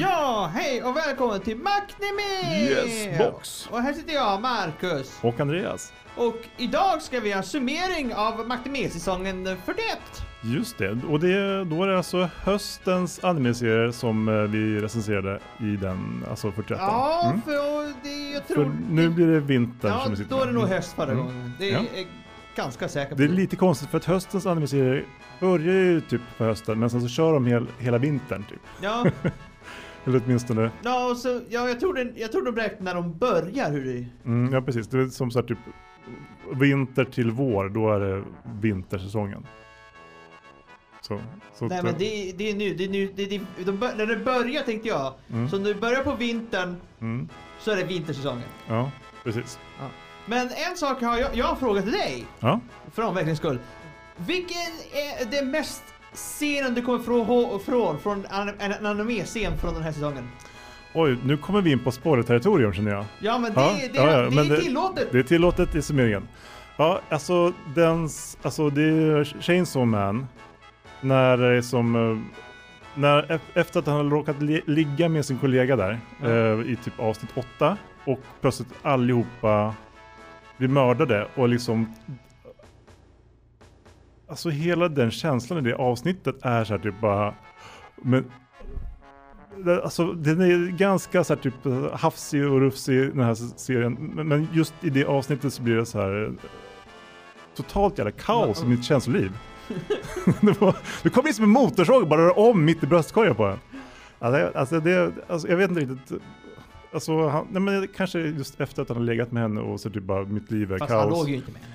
Ja, hej och välkommen till Macnimi! Yes, box. Och här sitter jag, Marcus. Och Andreas. Och idag ska vi ha en summering av Macnimi-säsongen 41. Just det, och det, då är det alltså höstens animeserier som eh, vi recenserade i den, alltså 41. Ja, Mm. för det, jag För tror... nu blir det vinter Ja, som vi sitter då är det nog höst förra Mm. gången. Det är Ja. ganska säker på. Det är lite konstigt för att höstens animeserier börjar ju typ på hösten men sen så kör de hel, hela vintern typ. Ja, Eller åtminstone, ja, och så, ja jag, tror det, jag tror de räknar när de börjar hur det... mm, ja precis, det är som så här typ vinter till vår, då är det vintersäsongen. Så, så Nej men det, det är nu, det är nu, det, det, de, när det börjar tänkte jag. mm, Så när det börjar på vintern mm, så är det vintersäsongen. ja, precis. Men en sak har jag, jag har frågat dig. Ja, För omväxlings skull. Vilken är det mest scenen du kommer från, från, från en, en anime-scen från den här säsongen? oj, nu kommer vi in på spoiler-territorium känner jag. Ja men det, Ja, det, ja, ja, det, men är tillåtet. Det är tillåtet i summeringen. Ja, alltså den, alltså det är Chainsaw Man. När det är som, eh, när, efter att han har råkat li, ligga med sin kollega där eh, i typ avsnitt 8 och plötsligt allihopa blir mördade och liksom Alltså hela den känslan i det avsnittet är så här typ bara men, Alltså den är ganska så här typ hafsig och rufsig den här serien. Men- just i det avsnittet så blir det så här eh, totalt jävla kaos i mitt känsloliv. det, var, det kom in som en motorsåg bara rör om mitt i bröstkorgen på en. Alltså, alltså, det, alltså jag vet inte riktigt. Alltså, han, nej men kanske just efter att han har legat med henne och så typ bara mitt liv är Fast han kaos. låg ju inte med henne.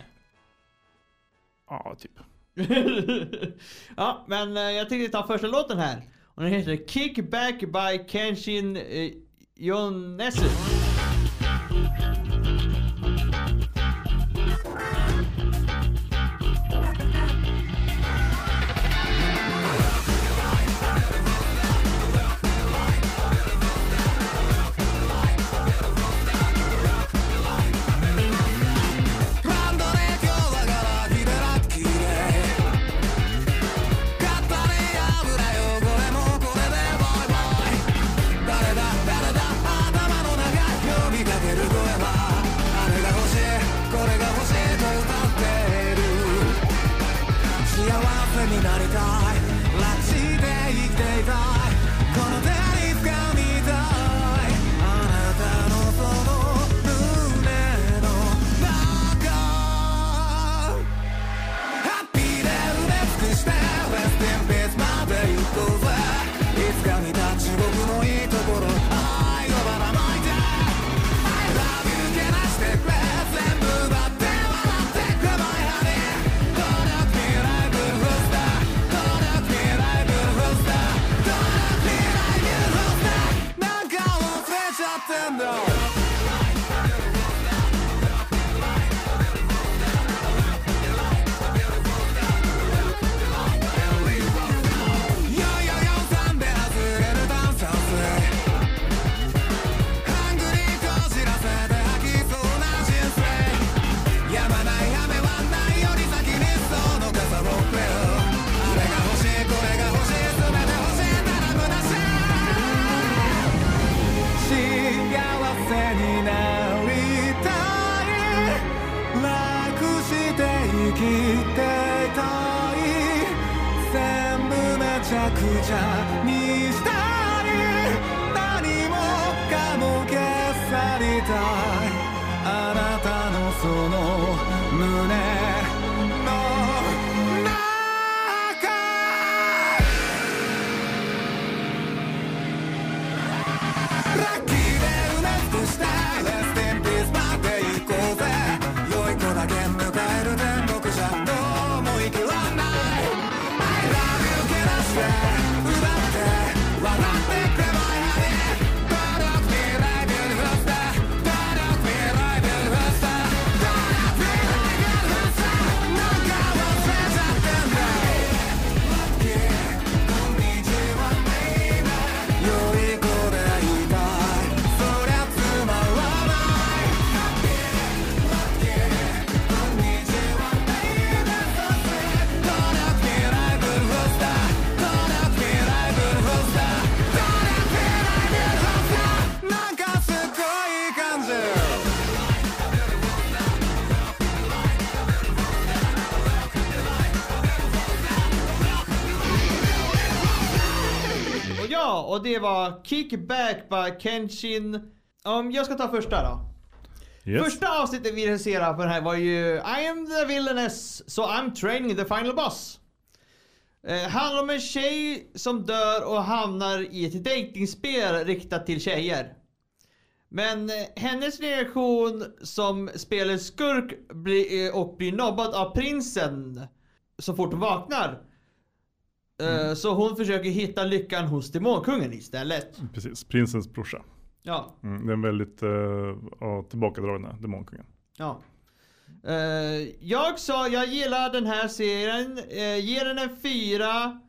Ja, typ. ja, men eh, jag tänkte ta första låten här. Och den heter Kickback by Kenshin eh, Yonesu. ゃくちゃにした och det var Kickback by Kenshin. Om jag ska ta första då. Yes. Första avsnittet vi recenserade på den här var ju I am the villainess, so I'm training the final boss. Eh, handlar om en tjej som dör och hamnar i ett datingspel riktat till tjejer. Men eh, hennes reaktion som spelets skurk blir, eh, och blir nobbad av prinsen så fort hon vaknar. Eh, Så hon försöker hitta lyckan hos demonkungen istället. Precis, prinsens brorsa. Ja. Mm, den väldigt uh, ja, tillbakadragna demonkungen. Ja. Eh, jag sa, jag gillar den här serien. Uh, ger den en fyra.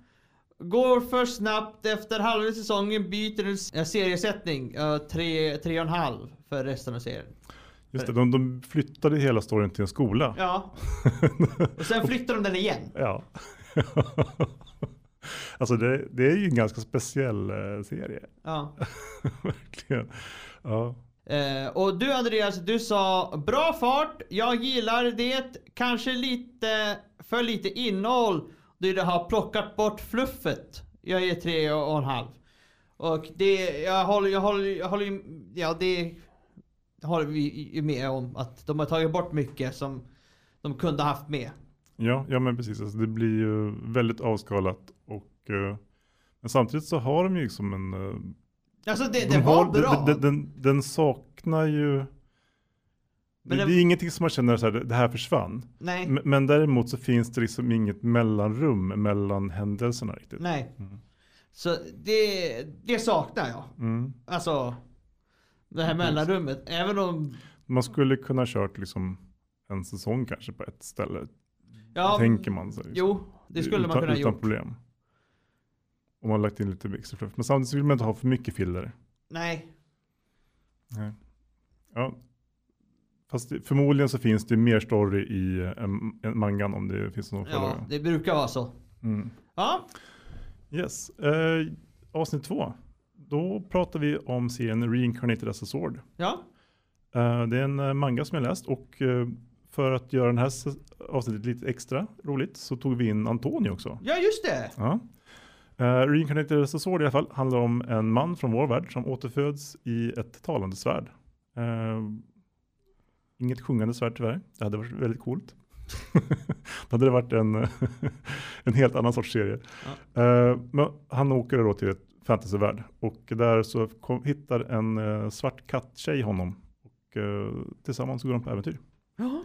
Går för snabbt. Efter halva säsongen byter uh, seriesättning. Uh, tre, tre och en halv för resten av serien. Just det, de, de flyttade hela storyn till en skola. Ja. Och sen flyttar de den igen. Ja. alltså det, det är ju en ganska speciell eh, serie. Ja. Verkligen. Ja. Eh, och du Andreas, du sa bra fart, jag gillar det, kanske lite för lite innehåll. Du har plockat bort fluffet. Jag ger tre och en halv. Och det, jag håller, jag håller, jag håller ja det håller vi ju med om. Att de har tagit bort mycket som de kunde haft med. Ja, ja men precis. Alltså det blir ju väldigt avskalat. Och, eh, men samtidigt så har de ju liksom en... eh, Alltså det, de det var har, bra. Den, den, den saknar ju... Men det, det är ingenting som man känner så här, det här försvann. Nej, Men, men däremot så finns det liksom inget mellanrum mellan händelserna riktigt. nej. Mm. Så det, det saknar jag. Mm. Alltså det här mellanrummet. Även om Man skulle kunna kört liksom en säsong kanske på ett ställe. Ja, tänker man sig. liksom. Jo, det skulle man utan, kunna ha Utan gjort. problem. Om man lagt in lite extra fluff. Men samtidigt vill man inte ha för mycket filler. Nej. Nej. Ja. Fast förmodligen så finns det mer story i en, en mangan om det finns någon Ja, ja. det brukar vara så. mm. Ja, Yes. Eh, avsnitt två. Då pratar vi om serien Reincarnated as a Sword. ja, Eh, det är en eh, manga som jag läst och eh, för att göra den här avsnittet lite extra roligt så tog vi in Antonio också. ja just det. Ja. Uh, Reincarnated as a i alla fall handlar om en man från vår värld som återföds i ett talande svärd. Eh, inget sjungande svärd tyvärr. Det hade varit väldigt coolt. Då hade det varit en, en helt annan sorts serie. Eh, men han åker då till ett fantasyvärld och där så kom, hittar en uh, svart katttjej honom. Och eh, tillsammans går de på äventyr. Ja.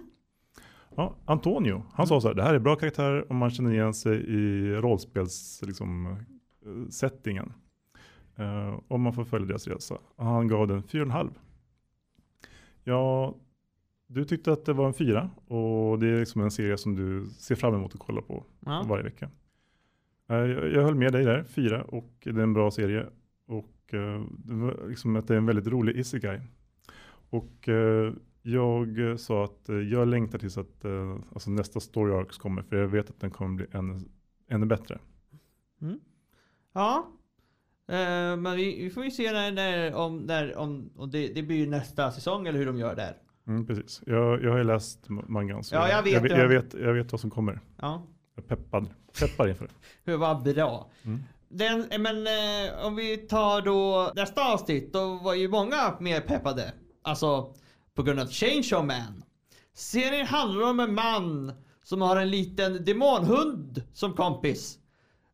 Ja, Antonio, han sa så här, det här är bra karaktärer om man känner igen sig i rollspels liksom, settingen. Uh, om man får följa deras resa. Han gav den 4,5. Ja, du tyckte att det var en fyra och det är liksom en serie som du ser fram emot att kolla på Ja. varje vecka. Eh, jag, jag höll med dig där, fyra och det är en bra serie. Och eh, det var liksom att det är en väldigt rolig isekai. Och jag eh, sa att eh, jag längtar tills att eh, alltså nästa story arcs kommer för jag vet att den kommer bli ännu, ännu bättre. ja. Eh, men vi, vi får ju se när, när om, när, om, om det, det blir ju nästa säsong eller hur de gör där. Mm, precis. Jag, jag har ju läst ma- mangan så Ja, jag vet jag, jag, vet, jag vet vad som kommer. Ja, Jag peppad. Peppar inför det. var bra. Mm. Den, men eh, om vi tar då nästa avsnitt, då var ju många mer peppade. Alltså på grund av Change Man. Serien handlar om en man som har en liten demonhund som kompis.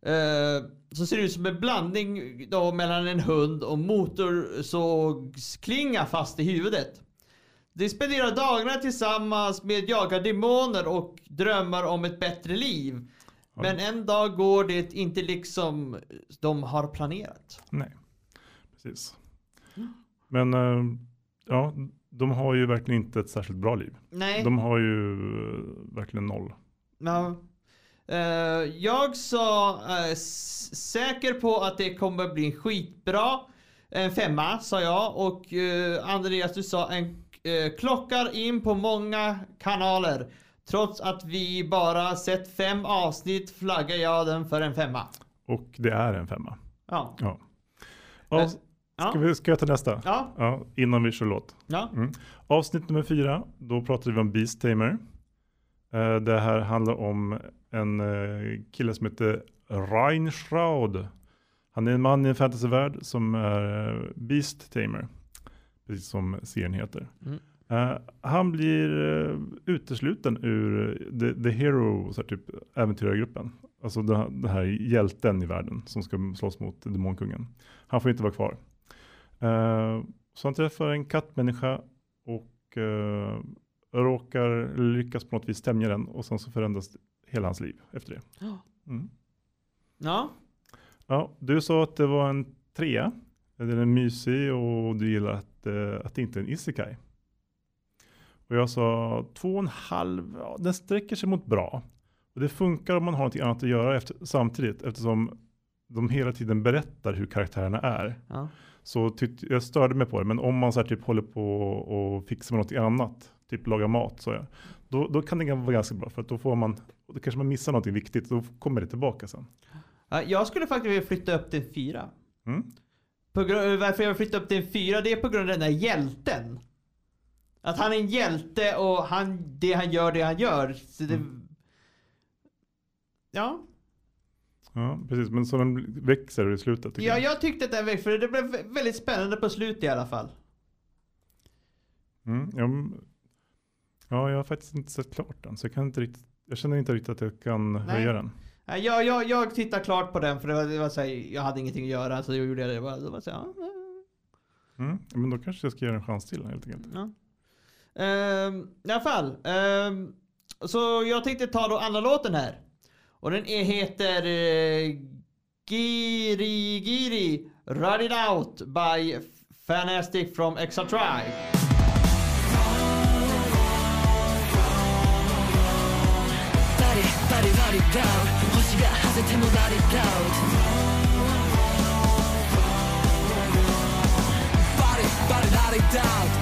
Eh, som ser ut som en blandning då mellan en hund och motorsågsklinga fast i huvudet. De spenderar dagarna tillsammans med jaga demoner och drömmar om ett bättre liv. Men en dag går det inte liksom de har planerat. Nej, precis. Men eh, ja, de har ju verkligen inte ett särskilt bra liv. Nej. De har ju eh, verkligen noll. Ja. Eh, jag sa s- säker på att det kommer bli skitbra. En femma sa jag och eh, Andreas du sa en klockar in på många kanaler. Trots att vi bara sett fem avsnitt flaggar jag den för en femma. Och det är en femma. Ja. Ja. Av, ska, vi, ska jag ta nästa? Ja. Ja, innan vi kör låt. Ja. Mm. Avsnitt nummer fyra, då pratade vi om Beast Tamer. Eh, det här handlar om en eh, kille som heter Reinschraud. Han är en man i en fantasyvärld som är eh, Beast Tamer. Precis som serien heter. Mm. Han blir uh, utesluten ur the, the Hero, så här, typ äventyrargruppen. Alltså den, den här hjälten i världen som ska slåss mot demonkungen. Han får inte vara kvar. Eh, så han träffar en kattmänniska och uh, råkar lyckas på något vis stämja den och sen så förändras hela hans liv efter det. Ja. Mm. Ja. Ja, du sa att det var en trea. Den är mysig och du gillar att, uh, att det inte är en isekai. Och jag sa två och en halv, ja, den sträcker sig mot bra. Och det funkar om man har något annat att göra efter, samtidigt eftersom de hela tiden berättar hur karaktärerna är. Ja. Så jag störde mig på det, men om man så här typ håller på och fixar med något annat, typ laga mat, så ja, då, då kan det vara ganska bra. För att då får man, då kanske man missar något viktigt, då kommer det tillbaka sen. Ja, Jag skulle faktiskt vilja flytta upp till fyra. Mm. På grund, varför jag vill flytta upp till fyra, det är på grund av den där hjälten. Att han är en hjälte och han, det han gör, det han gör. Det, Ja. Ja, precis. Men så den växer i slutet. ja, jag. jag tyckte att den växte, för det blev vä- väldigt spännande på slutet i alla fall. Mm, ja, men- ja, jag har faktiskt inte sett klart den, så jag kan inte riktigt, jag känner inte riktigt att jag kan höja den. Ja, Jag, jag, jag tittade klart på den för det var, det var så här, jag hade ingenting att göra så jag gjorde det. Var, det var så här, Mm, men då kanske jag ska ge den en chans till helt enkelt. ja. Ehm, I alla fall. ehm, så jag tänkte ta då andra låten här. Och den heter eh, Giri Giri Run It Out by Fantastic from Extra Tribe. Body, body, body, doubt.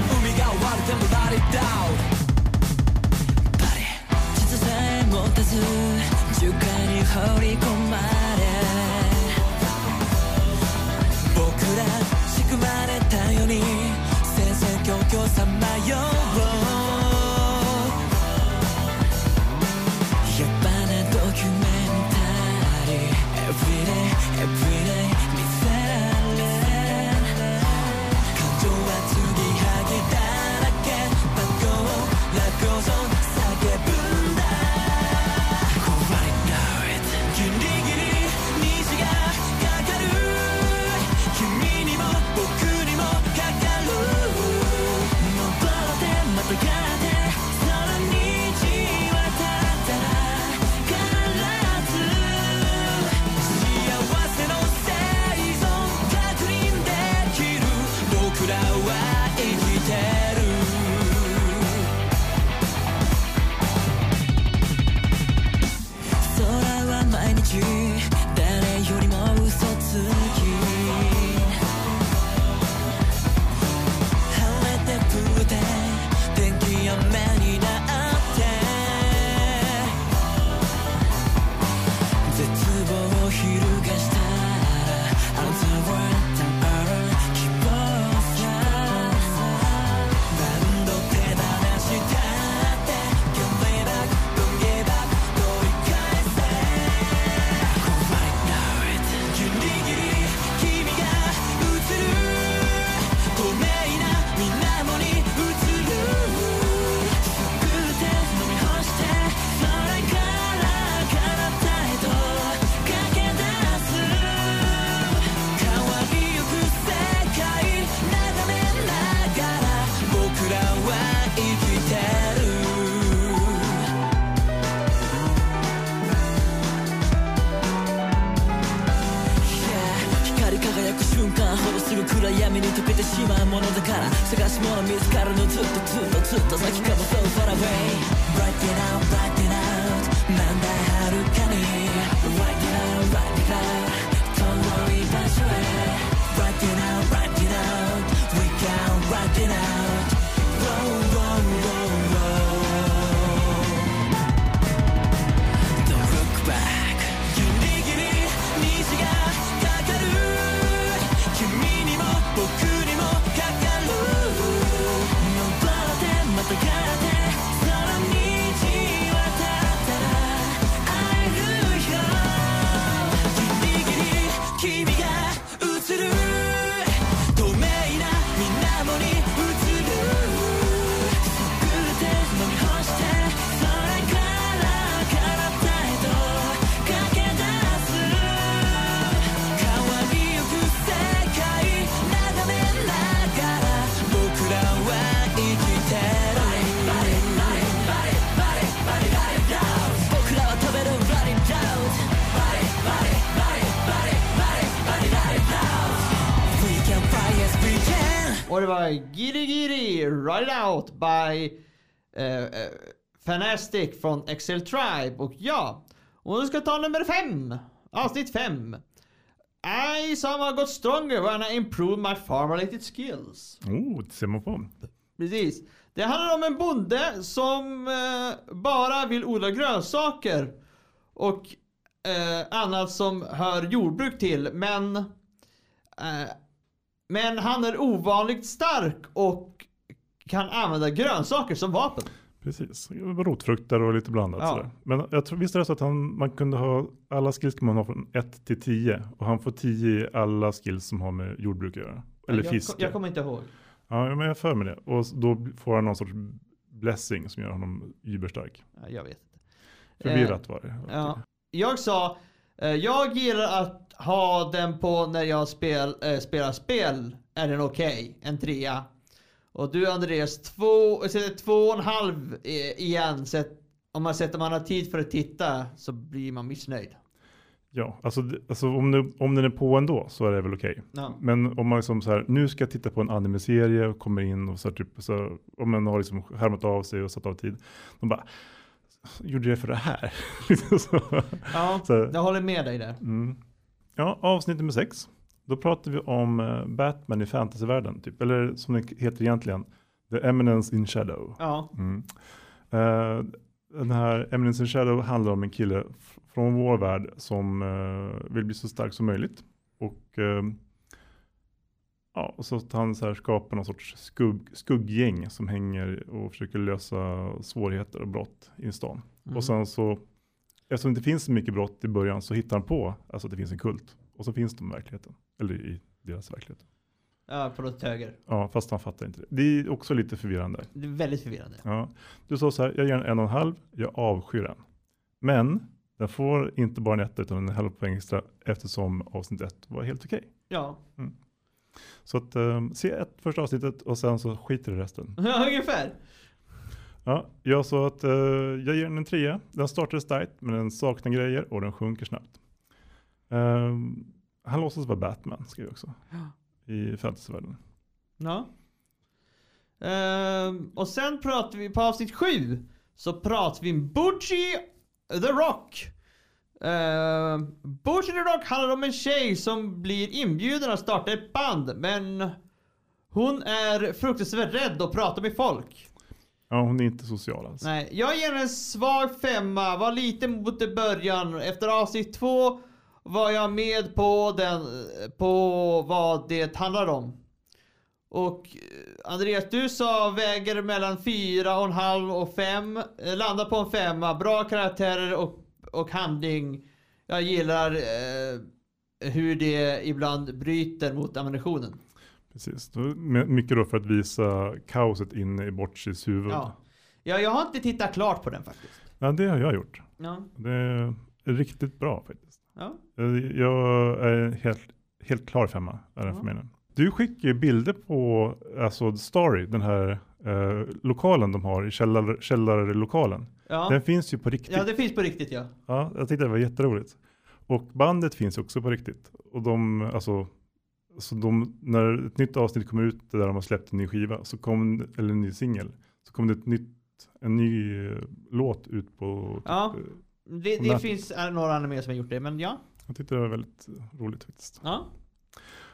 瞬間ほどする暗闇に溶けてしまうものだから探し物見つかるのずっとずっとずっと先かも so far away Right it out, right it out なんだ遥かに var Giri Giri Ride It Out by uh, Fanastic från Excel Tribe. Och ja, och nu ska jag ta nummer fem. Avsnitt fem. I somehow got stronger when I improved my farm related skills. Oh, det ser man på. Precis. Det handlar om en bonde som eh, bara vill odla grönsaker och eh, annat som hör jordbruk till. Men, eh, men han är ovanligt stark och kan använda grönsaker som vapen. Precis, rotfrukter och lite blandat Ja. sådär. Men jag tror, visst är det så att han, man kunde ha, alla skills kan man ha från 1 till 10 och han får 10 i alla skills som har med jordbruk att göra. Eller jag, fiske. Jag kommer inte ihåg. Ja, men jag för mig det. Och då får han någon sorts blessing som gör honom überstark. Ja, Jag vet inte. Förvirrat var det. Eh, Ja. Jag sa, eh, jag gillar att ha den på när jag spel, eh, spelar spel. Är den okej? En trea. Och du Andreas, två, sätter två och en halv eh, igen. Så om man sätter man har tid för att titta så blir man missnöjd. Ja, alltså, alltså om, det, om den är på ändå så är det väl okej. Ja. Men om man liksom så här, nu ska jag titta på en anime-serie och kommer in och så här, typ, så här, om man har liksom härmat av sig och satt av tid. De bara, gjorde det för det här? Så. Ja, Så- jag håller med dig där. Mm. Ja, avsnitt nummer sex. Då pratar vi om eh, Batman i fantasyvärlden, typ. eller som det heter egentligen, The Eminence in Shadow. Ja, Mm. Eh, den här Eminence in Shadow handlar om en kille från vår värld som eh, vill bli så stark som möjligt. Och, ja, och så att han så här skapar någon sorts skugg, skugggäng som hänger och försöker lösa svårigheter och brott i stan. Mm. Och sen så, eftersom det inte finns så mycket brott i början så hittar han på alltså att det finns en kult. Och så finns de i verkligheten, eller i deras verklighet. ja på något höger. Ja, fast han fattar inte det. Det är också lite förvirrande. Det är väldigt förvirrande. Ja. Du sa så här, jag ger den en och en halv, jag avskyr den. Men den får inte bara en etta utan en halv poäng extra eftersom avsnitt ett var helt okej. Ja, Så att um, se ett första avsnittet och sen så skiter i resten. ungefär. Ja, jag sa att eh, jag ger den en trea. Den startar starkt men den saknar grejer och den sjunker snabbt. Ehm, han låtsas vara Batman, skrev jag också. I fantasyvärlden. Ja. Ehm, och sen pratar vi på avsnitt sju så pratar vi om Butchie the Rock. Uh, the Rock handlar om en tjej som blir inbjuden att starta ett band men hon är fruktansvärt rädd att prata med folk. Ja, hon är inte social alls. Nej, jag ger en svag femma. Var lite mot i början. Efter avsnitt två var jag med på den, på vad det handlar om. Och eh, Andreas, du sa väger mellan fyra och en halv och fem. Eh, Landar på en femma. Bra karaktärer och, och handling. Jag gillar eh, hur det ibland bryter mot ammunitionen. Precis. Då- Mycket då för att visa kaoset inne i Botchis huvud. Ja. ja. Jag har inte tittat klart på den faktiskt. Ja, det har jag gjort. Ja. Det är riktigt bra faktiskt. Ja. Eh, Jag är helt, helt klar femma. Är den för mig nu. Du skickar ju bilder på alltså Story, den här eh, lokalen de har i källar, källarlokalen. Ja. Den finns ju på riktigt. ja, det finns på riktigt ja. Ja, jag tyckte det var jätteroligt. Och bandet finns också på riktigt. Och de, alltså, så de, när ett nytt avsnitt kommer ut där de har släppt en ny skiva, så kom, eller en ny singel, så kom det ett nytt, en ny eh, låt ut på, typ, Ja. eh, Det, det finns några animer som har gjort det, men ja. jag tyckte det var väldigt roligt faktiskt. Ja.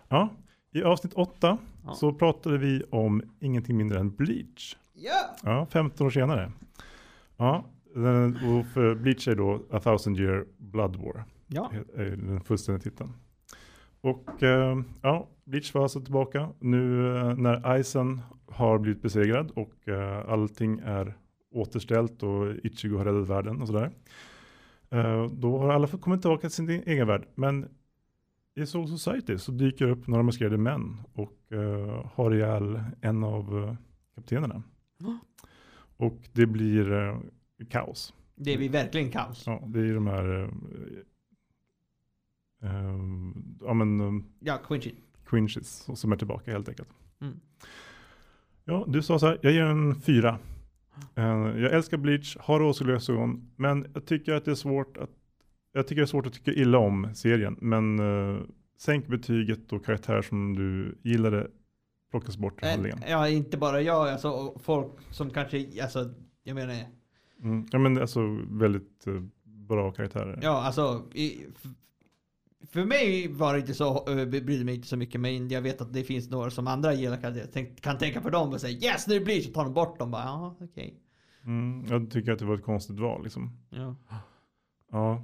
Ja, i avsnitt åtta Ja. så pratade vi om ingenting mindre än Bleach. Ja. Ja, 15 år senare. Ja, och för Bleach är då A thousand year blood war. Ja. är den fullständiga titeln. Och eh, ja, Bleach var alltså tillbaka nu eh, när Isen har blivit besegrad och eh, allting är återställt och Ichigo har räddat världen och sådär. Då har alla fått komma tillbaka till sin egen värld. Men i Soul Society så dyker upp några maskerade män och eh, har ihjäl en av eh, kaptenerna. Ja. Och det blir eh, kaos. Det är vi verkligen kaos. Ja, det är de här eh, eh, ja, men, eh, Ja, Quincy. cringes som är tillbaka helt enkelt. Mm. Ja, du sa så här, jag ger en fyra. Eh, jag älskar Bleach, har rosa glasögon, men jag tycker att det är svårt att jag tycker det är svårt att tycka illa om serien, men eh, sänk betyget och karaktär som du gillade plockas bort ur Eh, handlingen. Ja, inte bara jag, alltså folk som kanske, alltså, jag menar, Mm. Ja men alltså väldigt eh, bra karaktärer. ja alltså, i, för mig var det inte så, brydde mig inte så mycket, men jag vet att det finns några som andra gillar kan, kan tänka för dem och säga yes, nu blir det så tar de bort dem bara, ja okej. Mm. Jag tycker att det var ett konstigt val liksom. Ja. Ja.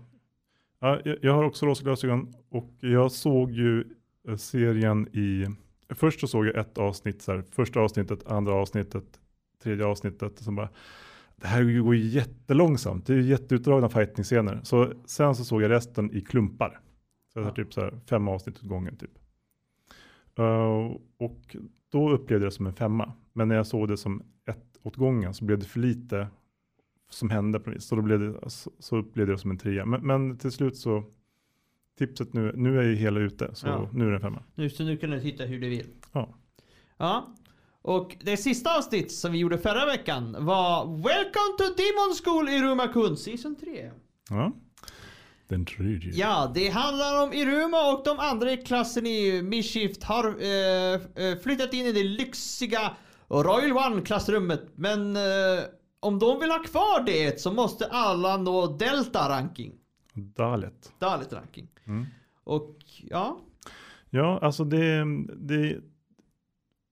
Ja jag, har också rosa glasögon och jag såg ju eh, serien i, först så såg jag ett avsnitt så här, första avsnittet, andra avsnittet, tredje avsnittet, och så bara, det här går ju jättelångsamt, det är ju jätteutdragna fighting-scener. Så sen så såg jag resten i klumpar. Så jag har typ så här fem avsnitt åt gången typ. Eh, och då upplevde jag det som en femma. Men när jag såg det som ett åt gången så blev det för lite som hände på något vis. Så, då blev det, så, så upplevde jag det som en trea. Men, men till slut så, tipset nu, nu är ju hela ute. Så Ja. nu är det en femma. Nu, så nu kan du titta hur du vill. Ja. Ja. Och det sista avsnitt som vi gjorde förra veckan var Welcome to Demon School Iruma Kun Season 3. ja. Den tredje. Ja, det handlar om Iruma och de andra i klassen i Mishift har eh, eh, flyttat in i det lyxiga Royal One-klassrummet. Men eh, om de vill ha kvar det så måste alla nå Delta-ranking. Dalet. Dalit-ranking. Mm. Och ja, Ja, alltså det, det,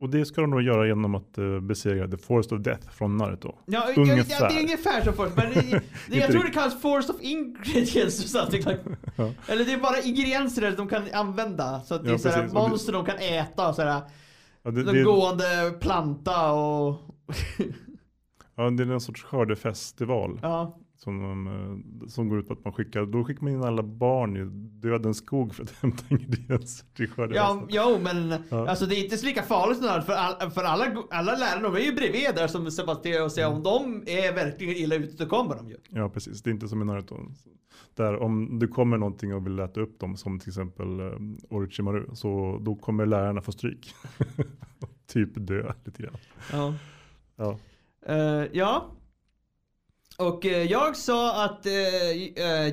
och det ska de nog göra genom att uh, besegra The Forest of Death från Naruto. Ja, Ungefär. ja, det är ungefär som först. Men det, det, jag tror det kallas force of ingredients like. Ja. Eller det är bara ingredienser de kan använda. Så att det Ja, är sådär precis. Och det- monster de kan äta och sådär. Ja, det, De gående planta och... ja, det är en sorts skördefestival ja. som, de, eh, som går ut på att man skickar, då skickar man in alla barn i dödens skog för att hämta ingredienser till Ja, skördefesten. jo men Ja. alltså det är inte så lika farligt för, all, för alla, alla lärare de är ju bredvid där som Sebastian och säger Mm. om de är verkligen illa ute då kommer de ju. Ja, precis. Det är inte som i Naruto. Där om det kommer någonting och vill äta upp dem, som till exempel um, Orochimaru, så då kommer lärarna få stryk. typ dö lite grann. Ja. Ja. Uh, ja. Och uh, jag sa att uh,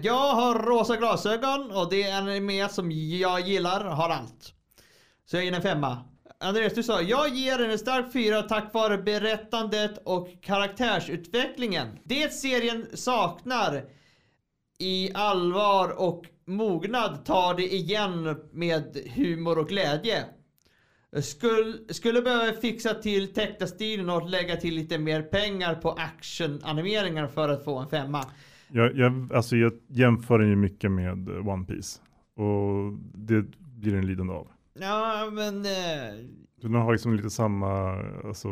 jag har rosa glasögon och det är en anime som jag gillar har allt. Så jag ger den en femma. Andreas, du sa jag ger den en stark fyra tack vare berättandet och karaktärsutvecklingen. Det serien saknar i allvar och mognad tar det igen med humor och glädje. Skulle, skulle behöva fixa till tecknastilen och lägga till lite mer pengar på actionanimeringar för att få en femma. Jag, jag, alltså jag jämför den ju mycket med One Piece. Och det blir den lidande av. Ja, men... Eh, den har liksom lite samma alltså,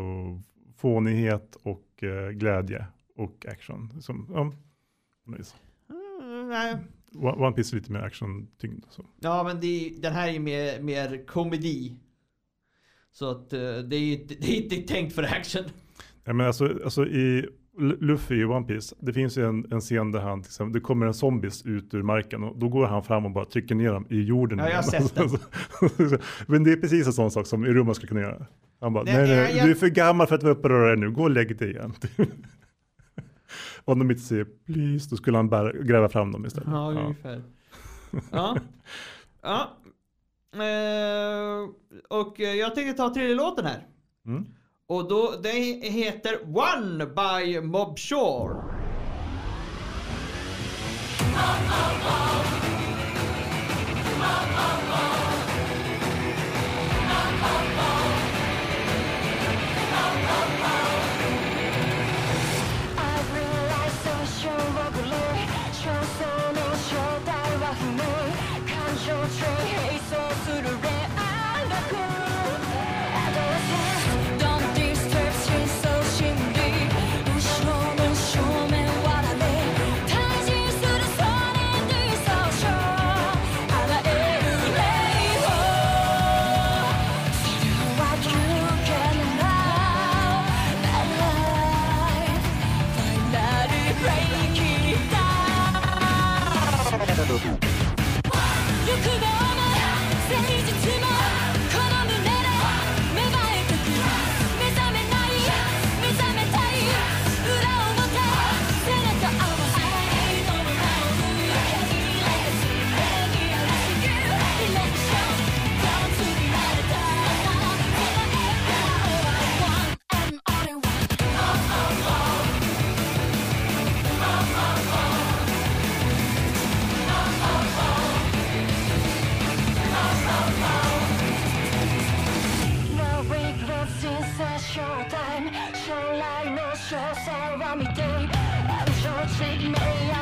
fånighet och eh, glädje och action. Som, ja, vis. mm, nej. One One Piece är lite mer action-tyngd. Ja, men det, den här är mer, mer komedi. Så att eh, det är inte det är inte tänkt för action. Ja, men alltså, alltså i Luffy i One Piece, det finns ju en, en scen där han, till exempel, det kommer en zombies ut ur marken och då går han fram och bara trycker ner dem i jorden. Ja, jag har sett den. men det är precis en sån sak som Iruma skulle kunna göra. Han bara, Nej, nej, nej, jag- du är för gammal för att vara uppe och röra dig nu, gå och lägg dig igen. Om de inte säger please, då skulle han bara gräva fram dem istället. Ja. ungefär. Ja. ja. Eh, och jag tänkte ta tredje låten här. Mm. Och då, det heter One by Mob Shore. I realize 밤이 돼 I'm so sick, no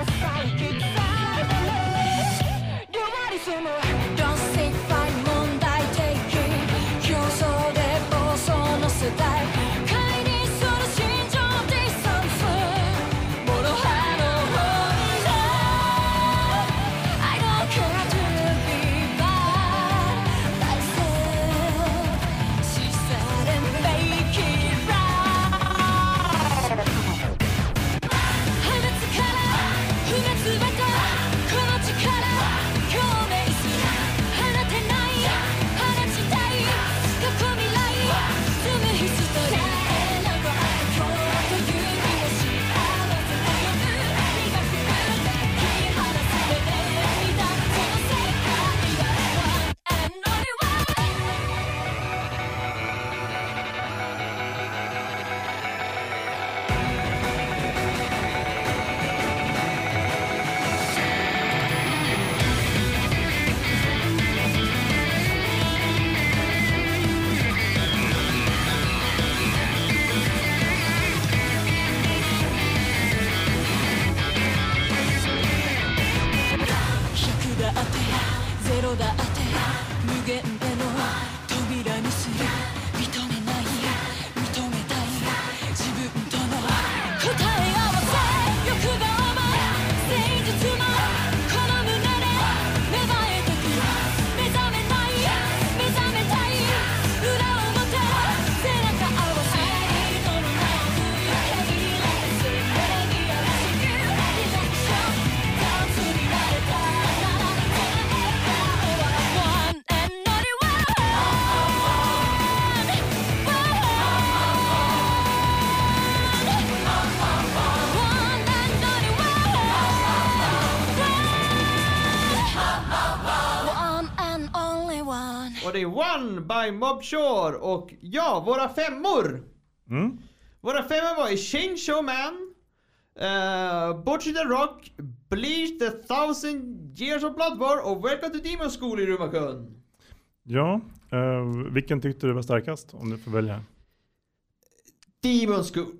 Och det är One by Mob Shore och ja, våra femmor. Mm. Våra femmor var i Chainsaw Man, uh, Butcher the Rock, Bleach the Thousand Years of Blood War och Welcome to Demon School i Rumakun. Ja, eh, vilken tyckte du var starkast om du får välja? Demon School.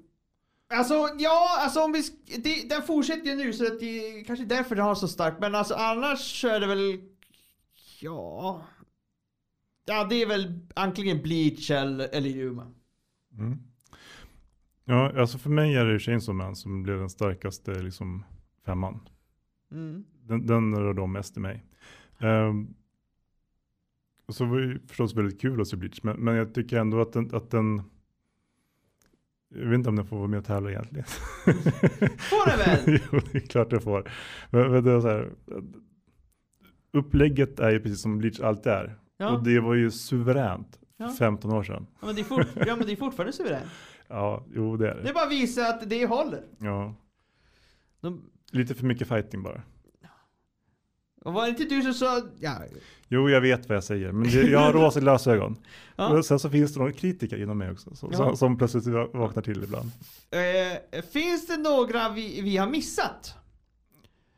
Alltså ja, alltså om vi... Det, den fortsätter ju nu så att det är kanske därför den har så starkt. Men alltså annars så är det väl... Ja... Ja det är väl antingen Bleach eller, eller Yuma. Mm. Ja, alltså för mig är det Chainsaw Man som blev den starkaste liksom, femman. Mm. Den, den rör om mest i mig. Um, och så var det ju förstås väldigt kul att se Bleach, men, men jag tycker ändå att den, att den jag vet inte om den får vara med och tävla egentligen. Får den väl? jo, det är klart den får. Men, men det är så här, upplägget är ju precis som Bleach alltid är. Ja. Och det var ju suveränt Ja. 15 år sedan. Ja men det är, fort, ja, men det är fortfarande suveränt. Ja, jo det är Det det. bara visar att det håller. Ja. De, Lite för mycket fighting bara. och var det inte du som sa... Ja. Jo, jag vet vad jag säger, men jag har rosa glasögon. Ja. Sen så finns det några kritiker inom mig också, som, Ja. som plötsligt vaknar till ibland. Eh, finns det några vi, vi har missat?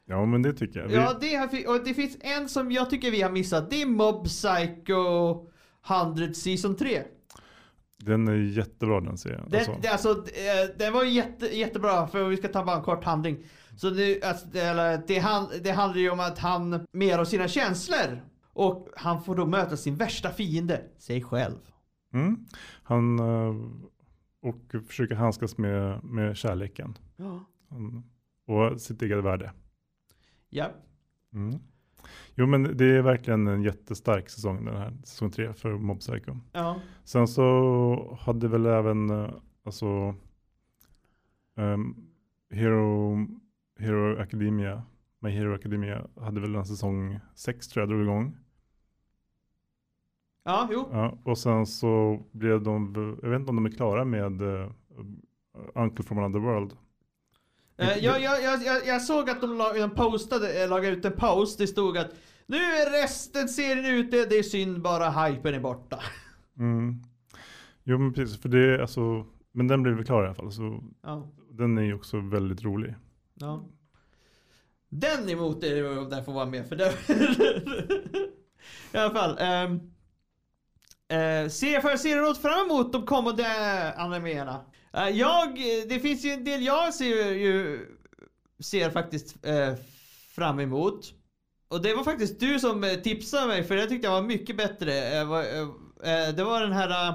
Ja, men det tycker jag. Vi, Ja, det, har, och det finns en som jag tycker vi har missat. Det är Mob Psycho 100 Season 3. Den är jättebra den serien. Den, Alltså. det, alltså, eh, den var jätte, jättebra, för vi ska ta bara en kort handling. Så det, alltså, det, det, hand, det handlar ju om att han mer av sina känslor. Och han får då möta sin värsta fiende, sig själv. Mm. Han eh, och försöker handskas med, med kärleken. Ja. Mm. Och sitt eget värde. Ja. Mm. Jo, men det är verkligen en jättestark säsong den här, säsong tre för Mob Psycho. Ja. Sen så hade väl även eh, alltså ehm, Hero, Hero Academia, My Hero Academia hade väl en säsong sex tror jag drog igång. Ja, jo. Ja, och sen så blev de, jag vet inte om de är klara med uh, Uncle from another world. Eh, jag, jag, jag, jag, såg att de, la, de postade, eh, lagade ut en post. Det stod att nu är resten serien ute, det är synd bara hypen är borta. Mm. Jo men precis, för det är alltså, men den blev väl klar i alla fall. Så Ja. den är ju också väldigt rolig. ja. Den emot är det om den får vara med för det. I alla fall. Um, uh, ser, för ser något fram emot de kommande animéerna. Eh, jag, det finns ju en del jag ser, ju, ser faktiskt eh, fram emot. Och det var faktiskt du som eh, tipsade mig för det tyckte jag var mycket bättre. Eh, var- eh, eh, det var den här...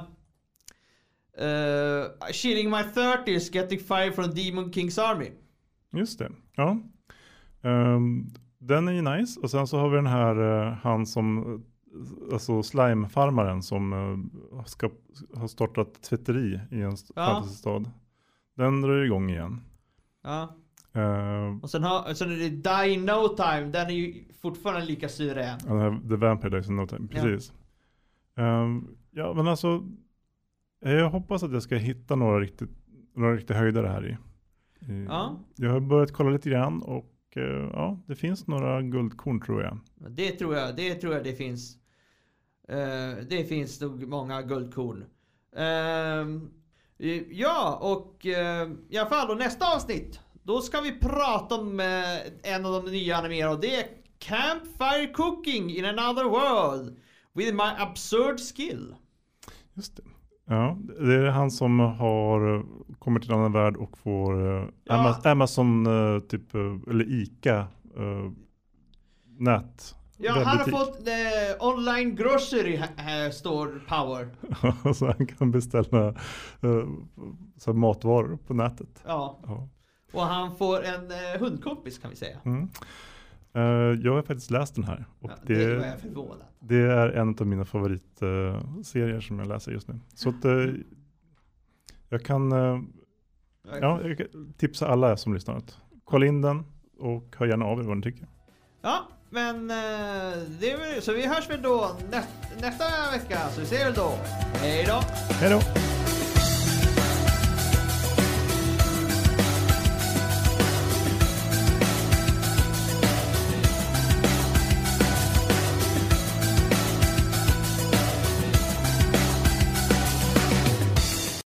Uh, Chilling my 30s getting fire from Demon Kings Army. Just det. Ja. Um, den är ju nice. Och sen så har vi den här, uh, han som, alltså slimefarmaren som uh, ska, har startat tvätteri i en Ja. fantasystad. Den drar igång igen. Ja. Ehm, Och sen, har, sen är det Die in No Time, den är ju fortfarande lika. Ja, den här The Vampire Dies in No Time, Ja. precis. Ehm, ja men alltså, jag hoppas att jag ska hitta några riktigt, några riktiga höjdare här i. i Ja. Jag har börjat kolla lite grann och eh, ja, det finns några guldkorn tror jag. Det tror jag, det tror jag det finns. Eh, det finns nog många guldkorn. Ehm, ja, och uh, i alla fall, och nästa avsnitt. Då ska vi prata om eh, en av de nya animerade och det är Campfire Cooking in another world. With my absurd skill. Just det. Ja, det är han som har eh, kommit till en annan värld och får Ja. Ama- Amazon, typ, eller Ica, nät. Ja, han har fått eh, online grocery ha- store power. så han kan beställa eh, så matvaror på nätet. Ja, Ja. och han får en eh, hundkompis kan vi säga. Mm. Eh, jag har faktiskt läst den här och Ja, det, det, jag förvånad. det är en av mina favoritserier som jag läser just nu. Så att, eh, jag kan eh, ja, jag tipsa alla som lyssnar kolla in den och hör gärna av er vad ni tycker. Ja, men eh, det är väl, så vi hörs väl då nä, nästa vecka. Så vi ses väl då. Hej då! Hej då!